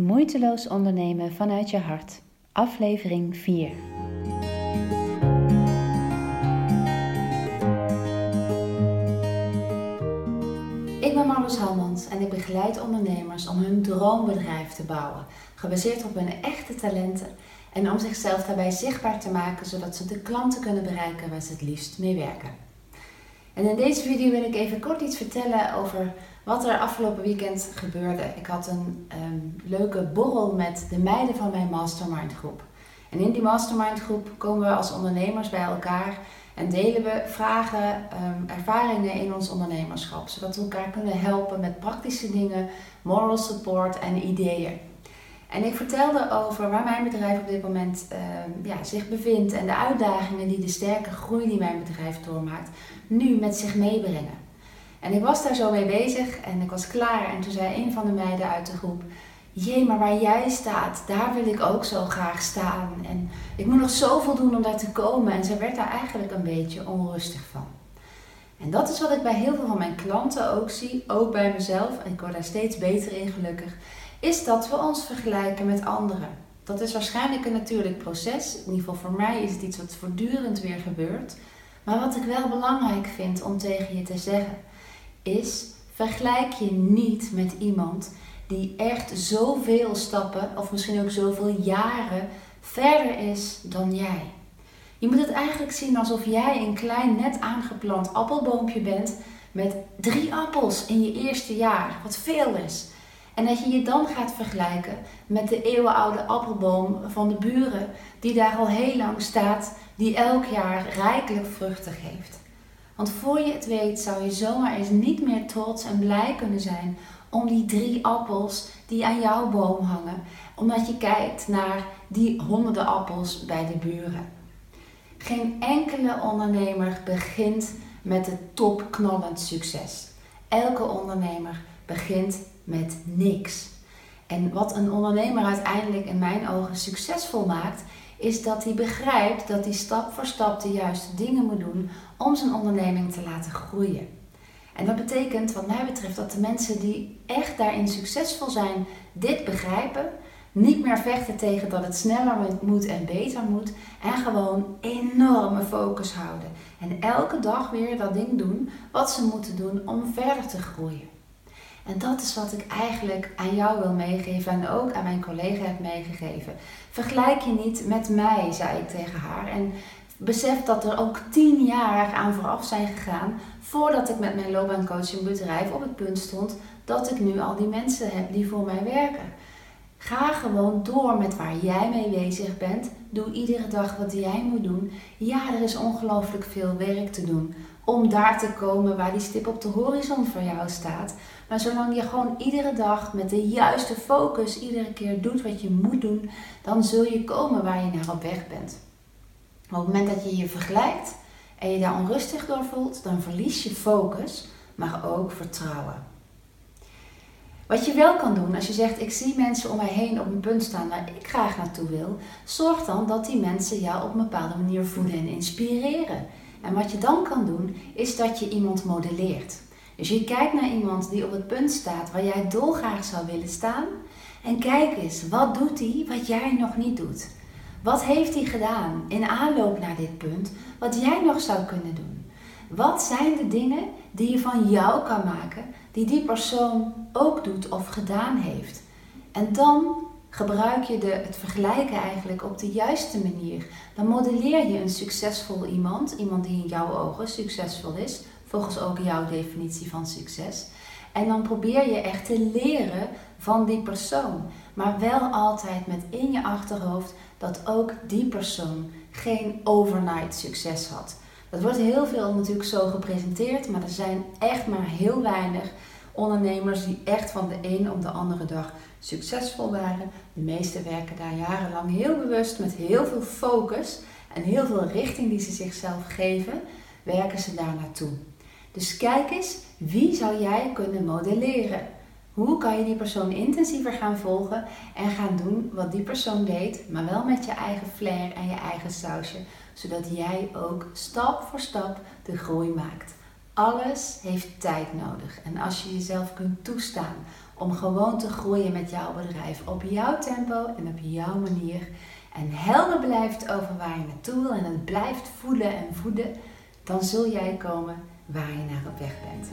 Moeiteloos ondernemen vanuit je hart, aflevering 4. Ik ben Marloes Halmans en ik begeleid ondernemers om hun droombedrijf te bouwen, gebaseerd op hun echte talenten en om zichzelf daarbij zichtbaar te maken zodat ze de klanten kunnen bereiken waar ze het liefst mee werken. En in deze video wil ik even kort iets vertellen over wat er afgelopen weekend gebeurde. Ik had een um, leuke borrel met de meiden van mijn mastermind groep. En in die mastermind groep komen we als ondernemers bij elkaar en delen we vragen, um, ervaringen in ons ondernemerschap, zodat we elkaar kunnen helpen met praktische dingen, moral support en ideeën. En ik vertelde over waar mijn bedrijf op dit moment uh, ja, zich bevindt en de uitdagingen die de sterke groei die mijn bedrijf doormaakt nu met zich meebrengen. En ik was daar zo mee bezig en ik was klaar en toen zei een van de meiden uit de groep, jee, maar waar jij staat, daar wil ik ook zo graag staan. En ik moet nog zoveel doen om daar te komen. En ze werd daar eigenlijk een beetje onrustig van. En dat is wat ik bij heel veel van mijn klanten ook zie, ook bij mezelf, en ik word daar steeds beter in gelukkig, is dat we ons vergelijken met anderen. Dat is waarschijnlijk een natuurlijk proces. In ieder geval voor mij is het iets wat voortdurend weer gebeurt. Maar wat ik wel belangrijk vind om tegen je te zeggen, is vergelijk je niet met iemand die echt zoveel stappen, of misschien ook zoveel jaren verder is dan jij. Je moet het eigenlijk zien alsof jij een klein net aangeplant appelboompje bent met drie appels in je eerste jaar, wat veel is. En dat je je dan gaat vergelijken met de eeuwenoude appelboom van de buren, die daar al heel lang staat, die elk jaar rijkelijk vruchten geeft. Want voor je het weet zou je zomaar eens niet meer trots en blij kunnen zijn om die drie appels die aan jouw boom hangen, omdat je kijkt naar die honderden appels bij de buren. Geen enkele ondernemer begint met het topknallend succes. Elke ondernemer begint met niks. En wat een ondernemer uiteindelijk in mijn ogen succesvol maakt, is dat hij begrijpt dat hij stap voor stap de juiste dingen moet doen om zijn onderneming te laten groeien. En dat betekent, wat mij betreft, dat de mensen die echt daarin succesvol zijn, dit begrijpen. Niet meer vechten tegen dat het sneller moet en beter moet. En gewoon enorme focus houden. En elke dag weer dat ding doen wat ze moeten doen om verder te groeien. En dat is wat ik eigenlijk aan jou wil meegeven en ook aan mijn collega heb meegegeven. Vergelijk je niet met mij, zei ik tegen haar. En besef dat er ook tien jaar aan vooraf zijn gegaan voordat ik met mijn loopbaancoachingbedrijf op het punt stond dat ik nu al die mensen heb die voor mij werken. Ga gewoon door met waar jij mee bezig bent. Doe iedere dag wat jij moet doen. Ja, er is ongelooflijk veel werk te doen om daar te komen waar die stip op de horizon voor jou staat. Maar zolang je gewoon iedere dag met de juiste focus iedere keer doet wat je moet doen, dan zul je komen waar je naar op weg bent. Op het moment dat je je vergelijkt en je daar onrustig door voelt, dan verlies je focus, maar ook vertrouwen. Wat je wel kan doen als je zegt: Ik zie mensen om mij heen op een punt staan waar ik graag naartoe wil, zorg dan dat die mensen jou op een bepaalde manier voeden en inspireren. En wat je dan kan doen, is dat je iemand modelleert. Dus je kijkt naar iemand die op het punt staat waar jij dolgraag zou willen staan. En kijk eens, wat doet hij wat jij nog niet doet? Wat heeft hij gedaan in aanloop naar dit punt wat jij nog zou kunnen doen? Wat zijn de dingen die je van jou kan maken die die persoon ook doet of gedaan heeft? En dan gebruik je de, het vergelijken eigenlijk op de juiste manier. Dan modelleer je een succesvol iemand, iemand die in jouw ogen succesvol is, volgens ook jouw definitie van succes. En dan probeer je echt te leren van die persoon. Maar wel altijd met in je achterhoofd dat ook die persoon geen overnight succes had. Dat wordt heel veel natuurlijk zo gepresenteerd, maar er zijn echt maar heel weinig ondernemers die echt van de een op de andere dag succesvol waren. De meesten werken daar jarenlang heel bewust met heel veel focus en heel veel richting die ze zichzelf geven, werken ze daar naartoe. Dus kijk eens, wie zou jij kunnen modelleren? Hoe kan je die persoon intensiever gaan volgen en gaan doen wat die persoon deed, maar wel met je eigen flair en je eigen sausje, zodat jij ook stap voor stap de groei maakt. Alles heeft tijd nodig en als je jezelf kunt toestaan om gewoon te groeien met jouw bedrijf op jouw tempo en op jouw manier. En helder blijft over waar je naartoe wil en het blijft voelen en voeden, dan zul jij komen waar je naar op weg bent.